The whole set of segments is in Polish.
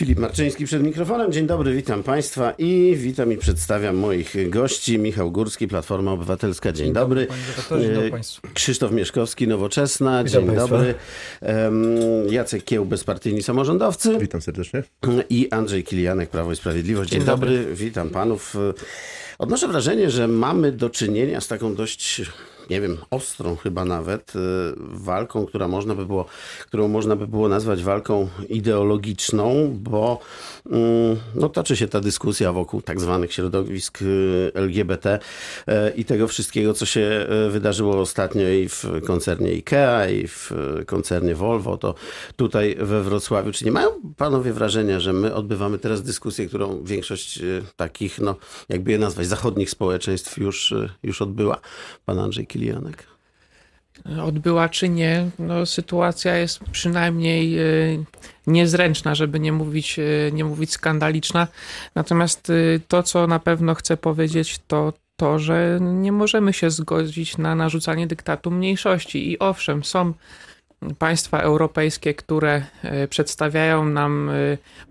Filip Marczyński przed mikrofonem. Dzień dobry, witam Państwa i witam i przedstawiam moich gości. Michał Górski, Platforma Obywatelska. Dzień, Dzień dobry. dobry e, Krzysztof Mieszkowski, Nowoczesna. Witam Dzień Państwa. dobry. Jacek Kieł, Bezpartyjni Samorządowcy. Witam serdecznie. I Andrzej Kilianek, Prawo i Sprawiedliwość. Dzień, Dzień dobry. dobry. Witam Panów. Odnoszę wrażenie, że mamy do czynienia z taką dość nie wiem, ostrą chyba nawet, y, walką, która można by było, którą można by było nazwać walką ideologiczną, bo mm, no, toczy się ta dyskusja wokół tak zwanych środowisk y, LGBT y, i tego wszystkiego, co się wydarzyło ostatnio i w koncernie IKEA, i w koncernie Volvo, to tutaj we Wrocławiu. Czy nie mają panowie wrażenia, że my odbywamy teraz dyskusję, którą większość takich, no jakby je nazwać, zachodnich społeczeństw już, już odbyła? Pan Andrzej Kil Kilianek? Odbyła czy nie, no, sytuacja jest przynajmniej y, niezręczna, żeby nie mówić, y, nie mówić skandaliczna. Natomiast y, to, co na pewno chcę powiedzieć, to to, że nie możemy się zgodzić na narzucanie dyktatu mniejszości. I owszem, są państwa europejskie, które e, przedstawiają nam e,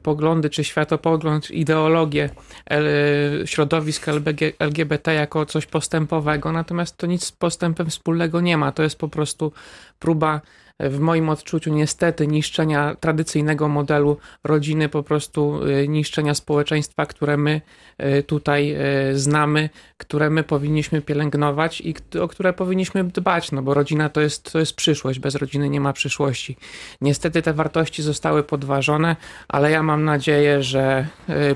poglądy czy światopogląd, ideologię środowisk LGBT jako coś postępowego, natomiast to nic z postępem wspólnego nie ma. To jest po prostu próba w moim odczuciu niestety niszczenia tradycyjnego modelu rodziny, po prostu y, niszczenia społeczeństwa, które my y, tutaj y, znamy, które my powinniśmy pielęgnować i o które powinniśmy dbać, no bo rodzina to jest, to jest przyszłość, bez rodziny nie ma przyszłości. Niestety te wartości zostały podważone, ale ja mam nadzieję, że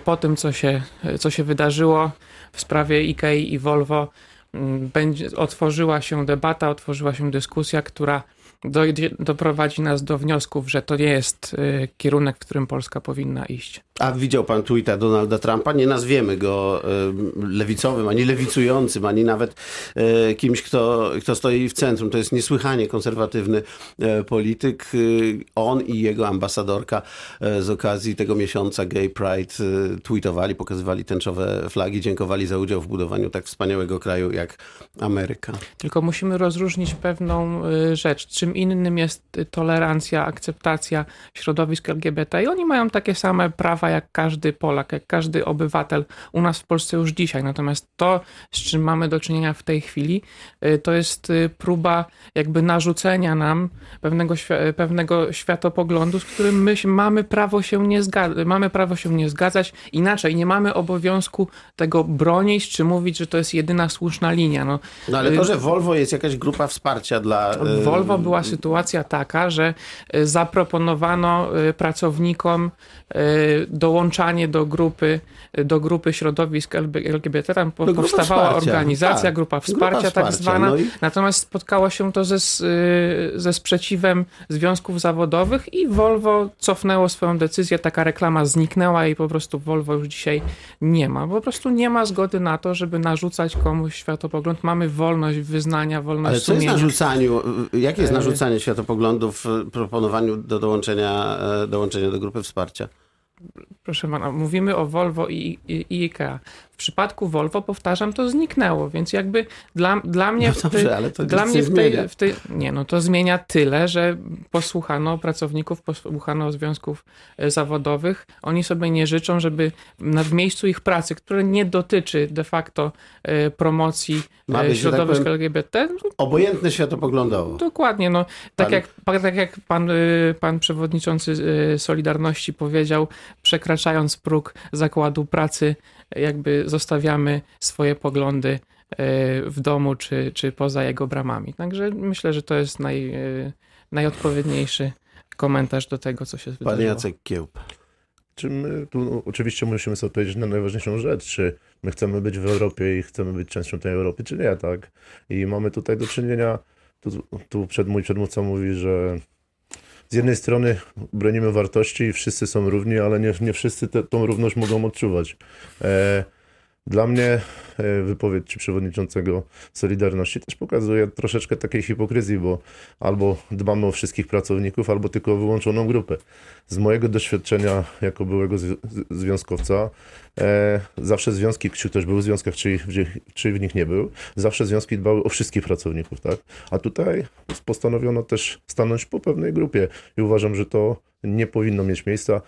po tym, co się, co się wydarzyło w sprawie IKEA i Volvo, mm, będzie, otworzyła się debata, otworzyła się dyskusja, która dojdzie, doprowadzi nas do wniosków, że to nie jest y, kierunek, w którym Polska powinna iść. A widział pan tweeta Donalda Trumpa? Nie nazwiemy go lewicowym, ani lewicującym, ani nawet y, kimś, kto, kto stoi w centrum. To jest niesłychanie konserwatywny polityk. On i jego ambasadorka z okazji tego miesiąca Gay Pride tweetowali, pokazywali tęczowe flagi, dziękowali za udział w budowaniu tak wspaniałego kraju jak Ameryka. Tylko musimy rozróżnić pewną rzecz. Czym innym jest tolerancja, akceptacja środowisk LGBT i oni mają takie same prawa jak każdy Polak, jak każdy obywatel u nas w Polsce już dzisiaj. Natomiast to, z czym mamy do czynienia w tej chwili, y, to jest y, próba jakby narzucenia nam pewnego, pewnego światopoglądu, z którym my mamy prawo się nie zgadzać, mamy prawo się nie zgadzać. Inaczej, nie mamy obowiązku tego bronić, czy mówić, że to jest jedyna słuszna linia. No, no ale to, y, że Volvo jest jakaś grupa wsparcia dla... Volvo była sytuacja taka, że y, zaproponowano y, pracownikom y, dołączanie do grupy, do grupy środowisk LGBT. Tam do powstawała organizacja, tak. grupa wsparcia grupa tak zwana. No i... Natomiast spotkało się to ze, ze sprzeciwem związków zawodowych i Volvo cofnęło swoją decyzję. Taka reklama zniknęła i po prostu Volvo już dzisiaj nie ma. Po prostu nie ma zgody na to, żeby narzucać komuś światopogląd. Mamy wolność wyznania, wolność Ale co sumienia. jest narzucaniu? Jakie jest narzucanie światopoglądów w proponowaniu do dołączenia, e, dołączenia do grupy wsparcia? Proszę pana, mówimy o Volvo i, i, i IKEA przypadku Volvo, powtarzam, to zniknęło, więc jakby dla, dla mnie... No dobrze, tej, ale to dla mnie w tej, w tej, Nie, no to zmienia tyle, że posłuchano pracowników, posłuchano związków e, zawodowych. Oni sobie nie życzą, żeby na, w miejscu ich pracy, które nie dotyczy de facto e, promocji Ma e, być, środowisk tak LGBT... Obojętne światopoglądowo. Dokładnie, no. Tak, pan... jak, tak jak pan, pan przewodniczący Solidarności powiedział, przekraczając próg zakładu pracy jakby zostawiamy swoje poglądy e, w domu czy, czy poza jego bramami. Także myślę, że to jest naj, e, najodpowiedniejszy komentarz do tego, co się wydarzyło. Pan Jacek Kiełb. Czy my tu no, oczywiście musimy sobie odpowiedzieć na najważniejszą rzecz, czy my chcemy być w Europie i chcemy być częścią tej Europy, czy nie, tak? I mamy tutaj do czynienia, tu, tu przed, mój przedmówca mówi, że z jednej strony bronimy wartości i wszyscy są równi, ale nie, nie wszyscy te, tą równość mogą odczuwać. E, dla mnie e, wypowiedź przewodniczącego Solidarności też pokazuje troszeczkę takiej hipokryzji, bo albo dbamy o wszystkich pracowników, albo tylko o wyłączoną grupę. Z mojego doświadczenia jako byłego związkowca, e, zawsze związki, czy ktoś był w związkach, czy, czy w nich nie był, zawsze związki dbały o wszystkich pracowników, tak? A tutaj postanowiono też stanąć po pewnej grupie i uważam, że to nie powinno mieć miejsca.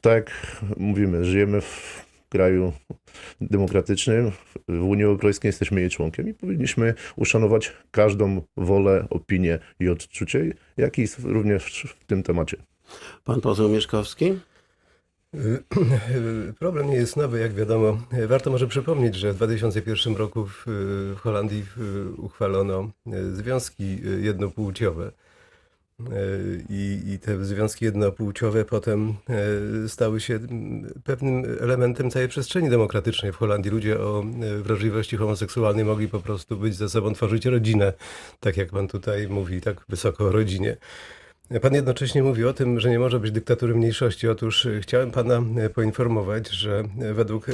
Tak jak mówimy, żyjemy w kraju demokratycznym, w Unii Europejskiej jesteśmy jej członkiem i powinniśmy uszanować każdą wolę, opinię i odczucie, jak i również w tym temacie. Pan poseł Mieszkowski? Problem nie jest nowy, jak wiadomo. Warto może przypomnieć, że w 2001 roku w, Holandii uchwalono związki jednopłciowe. I, I te związki jednopłciowe potem stały się pewnym elementem całej przestrzeni demokratycznej w Holandii. Ludzie o wrażliwości homoseksualnej mogli po prostu być ze sobą, tworzyć rodzinę, tak jak pan tutaj mówi, tak wysoko o rodzinie. Pan jednocześnie mówi o tym, że nie może być dyktatury mniejszości. Otóż chciałem pana poinformować, że według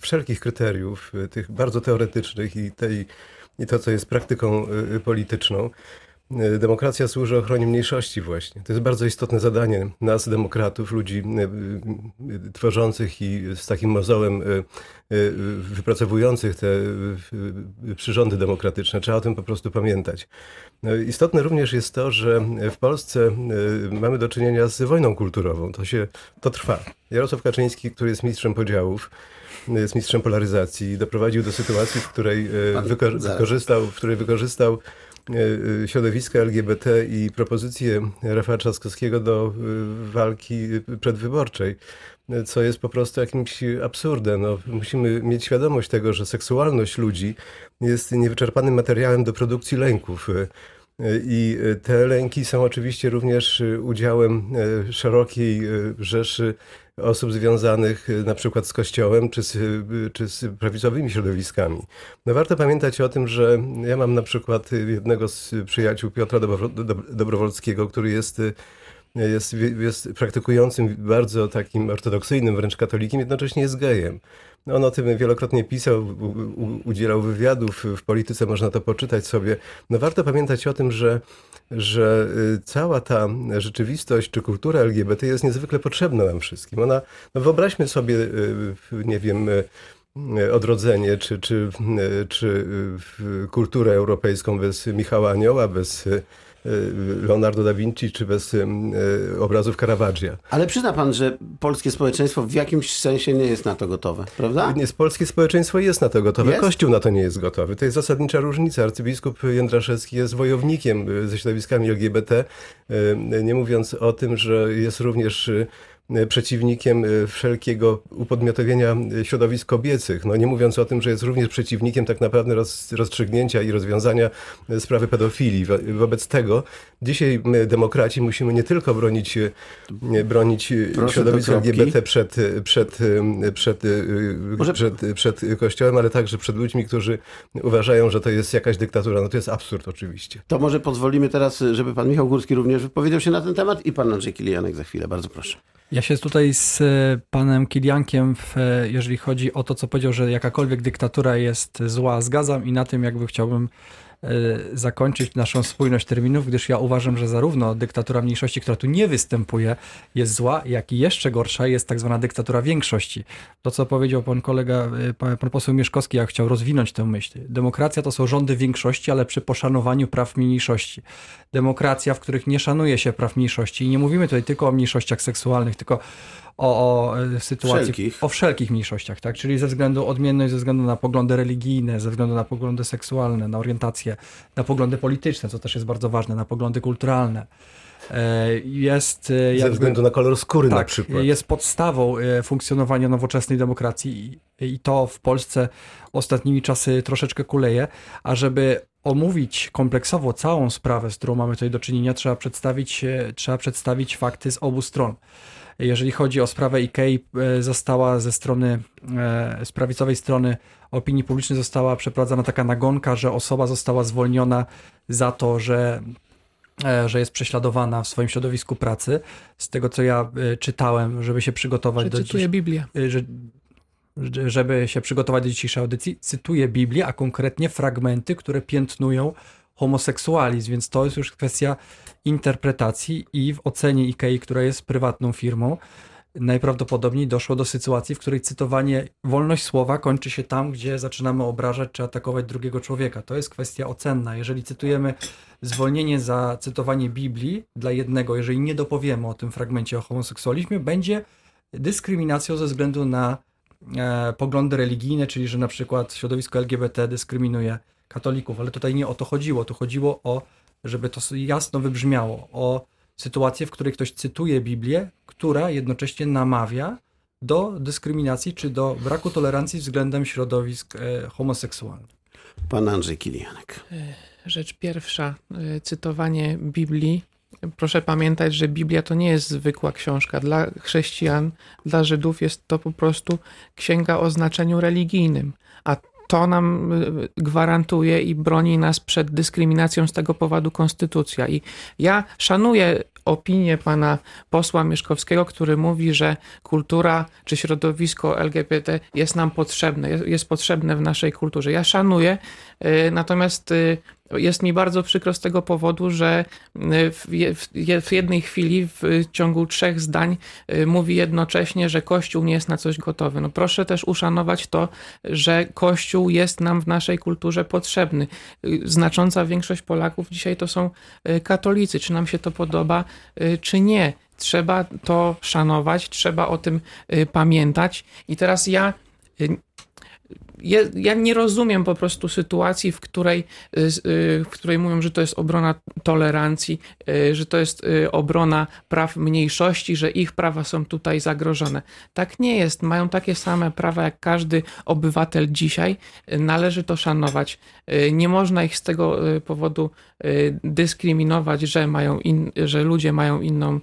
wszelkich kryteriów, tych bardzo teoretycznych i, tej, i to, co jest praktyką polityczną, Demokracja służy ochronie mniejszości właśnie. To jest bardzo istotne zadanie nas, demokratów, ludzi tworzących i z takim mozołem wypracowujących te przyrządy demokratyczne. Trzeba o tym po prostu pamiętać. No, istotne również jest to, że w Polsce mamy do czynienia z wojną kulturową. To, się, to trwa. Jarosław Kaczyński, który jest mistrzem podziałów, jest mistrzem polaryzacji, doprowadził do sytuacji, w której wykorzystał, w której wykorzystał środowiska LGBT i propozycje Rafała Trzaskowskiego do walki przedwyborczej, co jest po prostu jakimś absurdem. No, musimy mieć świadomość tego, że seksualność ludzi jest niewyczerpanym materiałem do produkcji lęków. I te lęki są oczywiście również udziałem szerokiej rzeszy osób związanych na przykład z Kościołem czy z, czy z prawicowymi środowiskami. No warto pamiętać o tym, że ja mam na przykład jednego z przyjaciół Piotra Dobrowolskiego, który jest jest, jest praktykującym, bardzo takim ortodoksyjnym wręcz katolikiem, jednocześnie jest gejem. On o tym wielokrotnie pisał, udzielał wywiadów w polityce, można to poczytać sobie. No warto pamiętać o tym, że, że cała ta rzeczywistość czy kultura LGBT jest niezwykle potrzebna nam wszystkim. Ona, no wyobraźmy sobie, nie wiem, odrodzenie, czy, czy, czy kulturę europejską bez Michała Anioła, bez Leonardo da Vinci, czy bez obrazów Caravaggia. Ale przyzna pan, że polskie społeczeństwo w jakimś sensie nie jest na to gotowe, prawda? Nie, polskie społeczeństwo jest na to gotowe, Jest? Kościół na to nie jest gotowy. To jest zasadnicza różnica. Arcybiskup Jędraszewski jest wojownikiem ze środowiskami LGBT, nie mówiąc o tym, że jest również przeciwnikiem wszelkiego upodmiotowienia środowisk kobiecych. No nie mówiąc o tym, że jest również przeciwnikiem tak naprawdę roz, rozstrzygnięcia i rozwiązania sprawy pedofilii. Wo wobec tego dzisiaj my, demokraci, musimy nie tylko bronić, bronić środowisk LGBT przed, przed, przed, Może... przed, przed Kościołem, ale także przed ludźmi, którzy uważają, że to jest jakaś dyktatura. No to jest absurd oczywiście. To może pozwolimy teraz, żeby pan Michał Górski również wypowiedział się na ten temat i pan Andrzej Kilianek za chwilę. Bardzo proszę. Ja się tutaj z panem Kiliankiem, w, jeżeli chodzi o to, co powiedział, że jakakolwiek dyktatura jest zła, zgadzam i na tym jakby chciałbym zakończyć naszą spójność terminów, gdyż ja uważam, że zarówno dyktatura mniejszości, która tu nie występuje, jest zła, jak i jeszcze gorsza jest tak zwana dyktatura większości. To, co powiedział pan kolega, pan, pan poseł Mieszkowski, ja chciał rozwinąć tę myśl. Demokracja to są rządy większości, ale przy poszanowaniu praw mniejszości. Demokracja, w których nie szanuje się praw mniejszości i nie mówimy tutaj tylko o mniejszościach seksualnych, tylko o, o sytuacji, Wszelkich. o wszelkich mniejszościach, tak? Czyli ze względu odmienność, ze względu na poglądy religijne, ze względu na poglądy seksualne, na orientację, na poglądy polityczne, co też jest bardzo ważne, na poglądy kulturalne. Jest jakby, Ze względu na kolor skóry tak, na przykład. jest podstawą funkcjonowania nowoczesnej demokracji i to w Polsce ostatnimi czasy troszeczkę kuleje, a żeby omówić kompleksowo całą sprawę, z którą mamy tutaj do czynienia, trzeba przedstawić, trzeba przedstawić fakty z obu stron. Jeżeli chodzi o sprawę IKEA, została ze strony, z prawicowej strony opinii publicznej została przeprowadzona taka nagonka, że osoba została zwolniona za to, że że jest prześladowana w swoim środowisku pracy. Z tego, co ja czytałem, żeby się przygotować do Cytuję Biblię. Że, żeby się przygotować do dzisiejszej audycji, cytuję Biblię, a konkretnie fragmenty, które piętnują homoseksualizm, więc to jest już kwestia interpretacji i w ocenie IKEA, która jest prywatną firmą, najprawdopodobniej doszło do sytuacji, w której cytowanie, wolność słowa kończy się tam, gdzie zaczynamy obrażać czy atakować drugiego człowieka. To jest kwestia ocenna. Jeżeli cytujemy zwolnienie za cytowanie Biblii dla jednego, jeżeli nie dopowiemy o tym fragmencie o homoseksualizmie, będzie dyskryminacją ze względu na e, poglądy religijne, czyli że na przykład środowisko LGBT dyskryminuje katolików, ale tutaj nie o to chodziło. Tu chodziło o, żeby to jasno wybrzmiało, o sytuację, w której ktoś cytuje Biblię, która jednocześnie namawia do dyskryminacji czy do braku tolerancji względem środowisk e, homoseksualnych. Pan Andrzej Kilianek. Rzecz pierwsza, y, cytowanie Biblii. Proszę pamiętać, że Biblia to nie jest zwykła książka. Dla chrześcijan, dla Żydów jest to po prostu księga o znaczeniu religijnym. A to nam y, gwarantuje i broni nas przed dyskryminacją z tego powodu konstytucja. I ja szanuję opinię pana posła Mieszkowskiego, który mówi, że kultura czy środowisko LGBT jest nam potrzebne, jest, jest potrzebne w naszej kulturze. Ja szanuję, y, natomiast y, jest mi bardzo przykro z tego powodu, że w, je, w jednej chwili, w ciągu trzech zdań, y, mówi jednocześnie, że Kościół nie jest na coś gotowy. No proszę też uszanować to, że Kościół jest nam w naszej kulturze potrzebny. Y, Znacząca większość Polaków dzisiaj to są y, katolicy. Czy nam się to podoba, y, czy nie? Trzeba to szanować, trzeba o tym y, pamiętać. I teraz ja y, ja, ja nie rozumiem po prostu sytuacji, w której, y, y, w której mówią, że to jest obrona tolerancji, y, że to jest obrona praw mniejszości, że ich prawa są tutaj zagrożone. Tak nie jest. Mają takie same prawa jak każdy obywatel dzisiaj. Należy to szanować. Nie można ich z tego powodu dyskryminować, że, mają in, że ludzie mają inną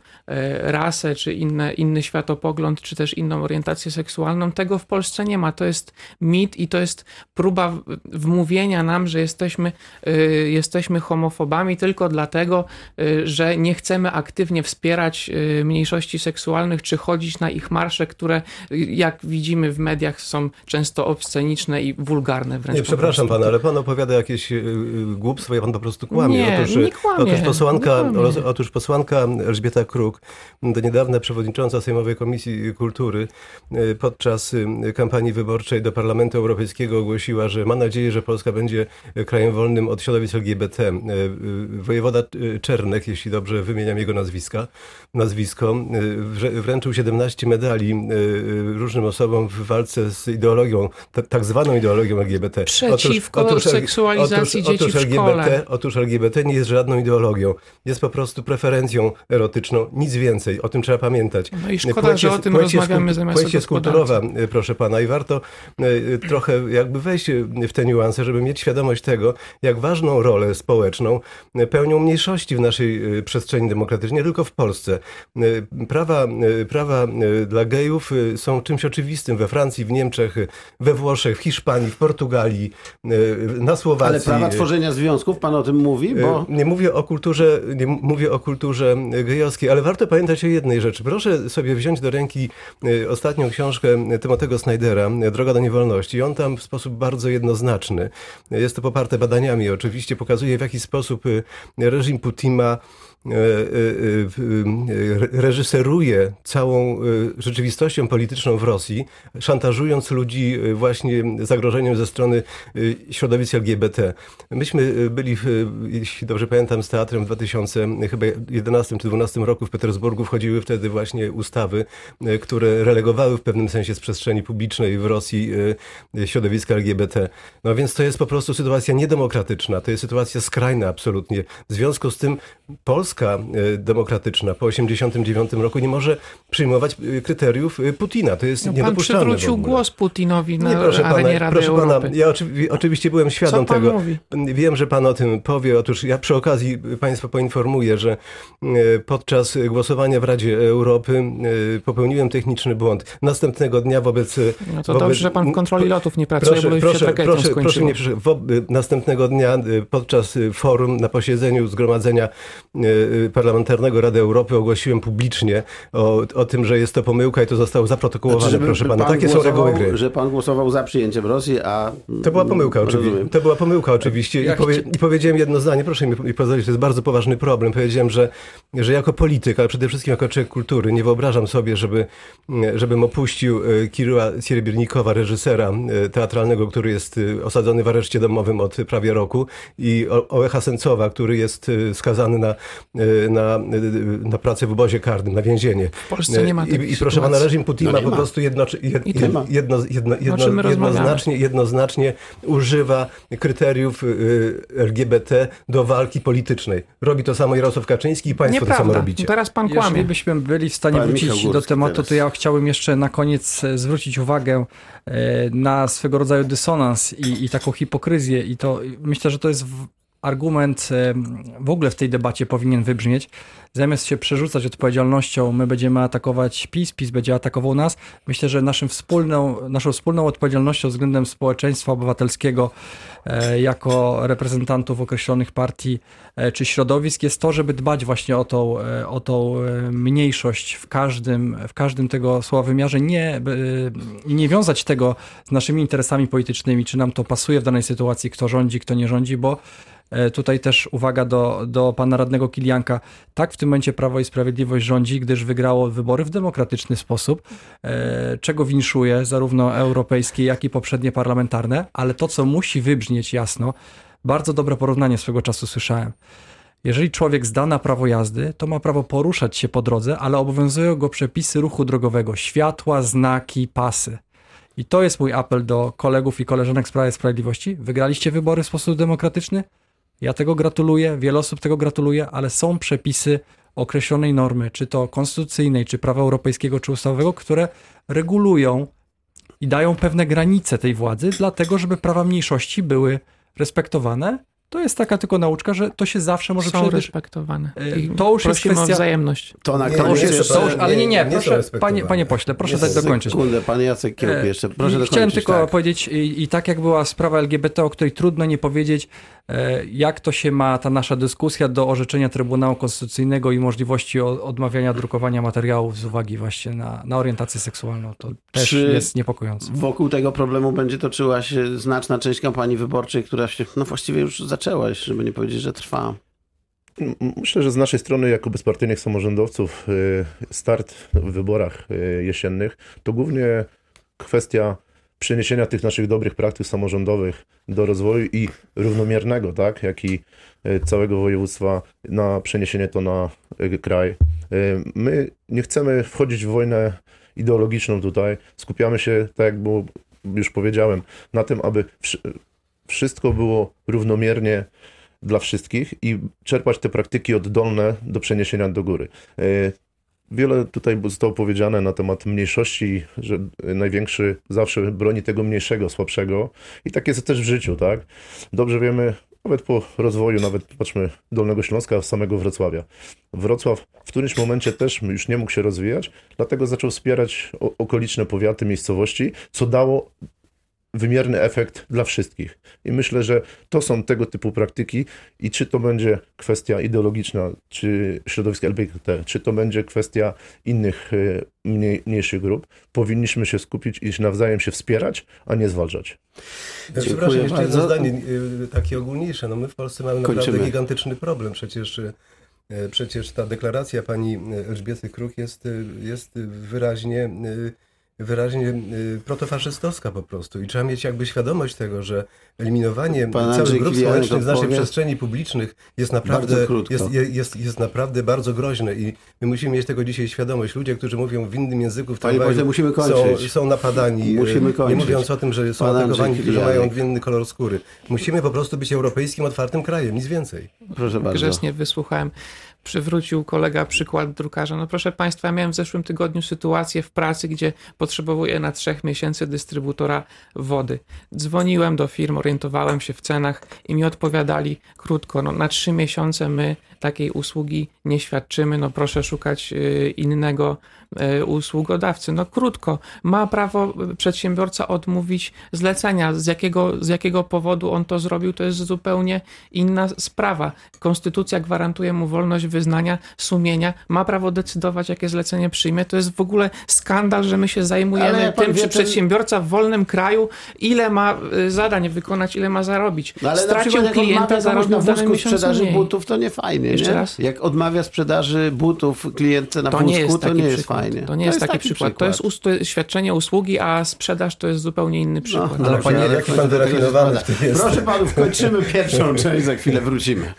rasę, czy inne, inny światopogląd, czy też inną orientację seksualną. Tego w Polsce nie ma. To jest mit i to jest próba wmówienia nam, że jesteśmy, y, jesteśmy homofobami tylko dlatego, y, że nie chcemy aktywnie wspierać y, mniejszości seksualnych, czy chodzić na ich marsze, które jak widzimy w mediach są często obsceniczne i wulgarne wręcz. Nie, przepraszam pana, ale pan opowiada jakieś głupstwo i pan po prostu kłamie. Nie, otóż, nie kłamię, otóż, posłanka, nie kłamię. otóż posłanka Elżbieta Kruk, do niedawna przewodnicząca Sejmowej Komisji Kultury, podczas kampanii wyborczej do Parlamentu Europejskiego ogłosiła, że ma nadzieję, że Polska będzie krajem wolnym od środowisk LGBT. Y, Wojewoda y, Czernek, jeśli dobrze wymieniam jego nazwiska, nazwisko, wręczył 17 medali różnym osobom w walce z ideologią, tak zwaną ideologią LGBT. Przeciwko seksualizacji dzieci w LGBT. Otóż LGBT nie jest żadną ideologią. Jest po prostu preferencją erotyczną, nic więcej. O tym trzeba pamiętać. No i szkoda, Płeć że jest- o tym rozmawiamy zamiast Płeć jest kulturowa, proszę pana, i warto y, trochę jakby wejść w te niuanse, żeby mieć świadomość tego, jak ważną rolę społeczną pełnią mniejszości w naszej y, przestrzeni demokratycznej, nie tylko w Polsce. Y, Prawa, y, prawa dla gejów są czymś oczywistym we Francji, w Niemczech, we Włoszech, w Hiszpanii, w Portugalii, na Słowacji. Ale prawa tworzenia związków, pan o tym mówi, bo... Nie mówię o kulturze, nie mówię o kulturze gejowskiej, ale warto pamiętać o jednej rzeczy. Proszę sobie wziąć do ręki ostatnią książkę Timotego Snydera, Droga do niewolności. On tam w sposób bardzo jednoznaczny, jest to poparte badaniami. Oczywiście, pokazuje w jaki sposób e, reżim Putina reżyseruje całą e, rzeczywistością polityczną w Rosji, szantażując ludzi e, właśnie zagrożeniem ze strony e, środowisk LGBT. Myśmy e, byli, e, jeśli dobrze pamiętam, z teatrem w 2011 czy 2012 roku w Petersburgu. Wchodziły wtedy właśnie ustawy, e, które relegowały w pewnym sensie z przestrzeni publicznej w Rosji e, środowiska LGBT. No więc to jest po prostu sytuacja niedemokratyczna. To jest sytuacja skrajna absolutnie. W związku z tym Polska e, demokratyczna po 1989 roku nie może przyjmować e, kryteriów e, Putina. To jest No, pan niedopuszczalne w przywrócił głos Putinowi na Nie, proszę arenie pana, Rady proszę pana, Europy. ja oczywi- oczywiście byłem świadom pan tego. mówi? Wiem, że pan o tym powie. Otóż ja przy okazji państwa poinformuję, że podczas głosowania w Radzie Europy popełniłem techniczny błąd. Następnego dnia wobec... No to wobec- dobrze, że pan w kontroli lotów nie pracuje, Proszę, bo już proszę, się proszę, proszę nie Następnego dnia podczas forum na posiedzeniu zgromadzenia Parlamentarnego Rady Europy ogłosiłem publicznie o, o tym, że jest to pomyłka i to zostało zaprotokołowane, Znaczy, proszę pana. pan Takie są reguły gry. Że pan głosował za przyjęciem Rosji, a... To była pomyłka oczywiście. Rozumiem. To była pomyłka oczywiście Ja I, powie, i powiedziałem jedno zdanie, proszę mi, pozwolić, to jest bardzo poważny problem. Powiedziałem, że, że jako polityk, ale przede wszystkim jako człowiek kultury nie wyobrażam sobie, żeby, żebym opuścił e, Kiryła Sierebiernikowa, reżysera teatralnego, który jest osadzony w areszcie domowym od prawie roku i O- Ołecha Sencowa, który jest skazany na, na, na pracę w obozie karnym, na więzienie. W Polsce nie ma I, takiej I proszę pana, reżim Putina No po prostu jed, I jedno, jedno, jedno, jednoznacznie, jednoznacznie używa kryteriów y, LGBT do walki politycznej. Robi to samo Jarosław Kaczyński i państwo to samo Nieprawda. robicie. Teraz pan kłamie. Jeżeli byśmy byli w stanie Pan wrócić do tematu, teraz. to ja chciałbym jeszcze na koniec e, zwrócić uwagę e, na swego rodzaju dysonans i, i taką hipokryzję. I to myślę, że to jest w- argument w ogóle w tej debacie powinien wybrzmieć. Zamiast się przerzucać odpowiedzialnością, my będziemy atakować PiS, PiS będzie atakował nas. Myślę, że naszym wspólną, naszą wspólną odpowiedzialnością względem społeczeństwa obywatelskiego e, jako reprezentantów określonych partii e, czy środowisk jest to, żeby dbać właśnie o tą, e, o tą mniejszość w każdym, w każdym tego słowa wymiarze nie, i nie wiązać tego z naszymi interesami politycznymi, czy nam to pasuje w danej sytuacji, kto rządzi, kto nie rządzi, bo tutaj też uwaga do, do pana radnego Kilianka. Tak w tym momencie Prawo i Sprawiedliwość rządzi, gdyż wygrało wybory w demokratyczny sposób, e, czego winszuje zarówno europejskie, jak i poprzednie parlamentarne, ale to, co musi wybrzmieć jasno, bardzo dobre porównanie swego czasu słyszałem. Jeżeli człowiek zda na prawo jazdy, to ma prawo poruszać się po drodze, ale obowiązują go przepisy ruchu drogowego, światła, znaki, pasy. I to jest mój apel do kolegów i koleżanek z Prawa i Sprawiedliwości. Wygraliście wybory w sposób demokratyczny? Ja tego gratuluję, wiele osób tego gratuluje, ale są przepisy określonej normy, czy to konstytucyjnej, czy prawa europejskiego, czy ustawowego, które regulują i dają pewne granice tej władzy, dlatego żeby prawa mniejszości były respektowane. To jest taka tylko nauczka, że to się zawsze może Są respektowane. E, I to już jest prosimy o kwestia- wzajemność. To na koniec już nie, jest, to- już, ale nie, nie, nie proszę, panie, panie pośle, proszę Nie dać dokończyć. Sekundę, pan Jacek Kiełb E, jeszcze. Proszę I dokończyć. Chciałem tylko tak. powiedzieć, i, i tak jak była sprawa LGBT, o której trudno nie powiedzieć, jak to się ma ta nasza dyskusja do orzeczenia Trybunału Konstytucyjnego i możliwości odmawiania drukowania materiałów z uwagi właśnie na, na orientację seksualną. To też Czy- jest niepokojące. Wokół tego problemu będzie toczyła się znaczna część kampanii wyborczej, która się, no właściwie już zaczęła, żeby nie powiedzieć, że trwa. Myślę, że z naszej strony, jako bezpartyjnych samorządowców, y, start w wyborach y, jesiennych to głównie kwestia przeniesienia tych naszych dobrych praktyk samorządowych do rozwoju i równomiernego, tak, jak i y, całego województwa na przeniesienie to na y, kraj. Y, My nie chcemy wchodzić w wojnę ideologiczną tutaj. Skupiamy się, tak jak było, już powiedziałem, na tym, aby wszy- wszystko było równomiernie dla wszystkich i czerpać te praktyki oddolne do przeniesienia do góry. Wiele tutaj zostało powiedziane na temat mniejszości, że największy zawsze broni tego mniejszego, słabszego i tak jest też w życiu, tak? Dobrze wiemy, nawet po rozwoju, nawet patrzmy Dolnego Śląska, samego Wrocławia. Wrocław w którymś momencie też już nie mógł się rozwijać, dlatego zaczął wspierać okoliczne powiaty, miejscowości, co dało wymierny efekt dla wszystkich. I myślę, że to są tego typu praktyki i czy to będzie kwestia ideologiczna, czy środowiska LGBT, czy to będzie kwestia innych e, mniej, mniejszych grup, powinniśmy się skupić i nawzajem się wspierać, a nie zwalczać. Przepraszam, jeszcze jedno bardzo. zdanie y, takie ogólniejsze. No my w Polsce mamy naprawdę Kończymy. gigantyczny problem. Przecież, y, przecież ta deklaracja pani Elżbiety Kruk jest, jest wyraźnie, wyraźnie y, protofaszystowska po prostu. I trzeba mieć jakby świadomość tego, że eliminowanie Pan całych Andrzej grup Kilianek społecznych z naszej przestrzeni publicznych jest naprawdę, jest, je- jest, jest naprawdę bardzo groźne i my musimy mieć tego dzisiaj świadomość. Ludzie, którzy mówią w innym języku w tramwaju, musimy są, kończyć. są napadani. Musimy y, kończyć. Nie mówiąc o tym, że są Pan atakowani, którzy mają inny kolor skóry. Musimy po prostu być europejskim, otwartym krajem, nic więcej. Proszę bardzo. grzecznie wysłuchałem. Przywrócił kolega przykład drukarza. No proszę Państwa, miałem w zeszłym tygodniu sytuację w pracy, gdzie potrzebuję na trzech miesięcy dystrybutora wody. Dzwoniłem do firm, orientowałem się w cenach i mi odpowiadali krótko, no na trzy miesiące my takiej usługi nie świadczymy, no proszę szukać y, innego y, usługodawcy. No krótko, ma prawo przedsiębiorca odmówić zlecenia. Z jakiego, z jakiego powodu on to zrobił, to jest zupełnie inna sprawa. Konstytucja gwarantuje mu wolność wyznania, sumienia, ma prawo decydować, jakie zlecenie przyjmie. To jest w ogóle skandal, że my się zajmujemy tym, wie, czy ten- przedsiębiorca w wolnym kraju, ile ma y, zadań wykonać, ile ma zarobić. No ale na Stracił przykład jak klienta, zarobił na w danym miesiącu sprzedaży mniej. butów, to nie fajnie, Jeszcze nie? raz? Jak odmawia sprzedaży butów klientce na To wózku, nie jest to taki nie jest przykład. fajnie. To nie jest taki przykład. To jest us- to jest świadczenie usługi, a sprzedaż to jest zupełnie inny przykład. No, Ale panie, jaki pan wyrafinowany jest. Proszę panów, kończymy pierwszą część, za chwilę wrócimy.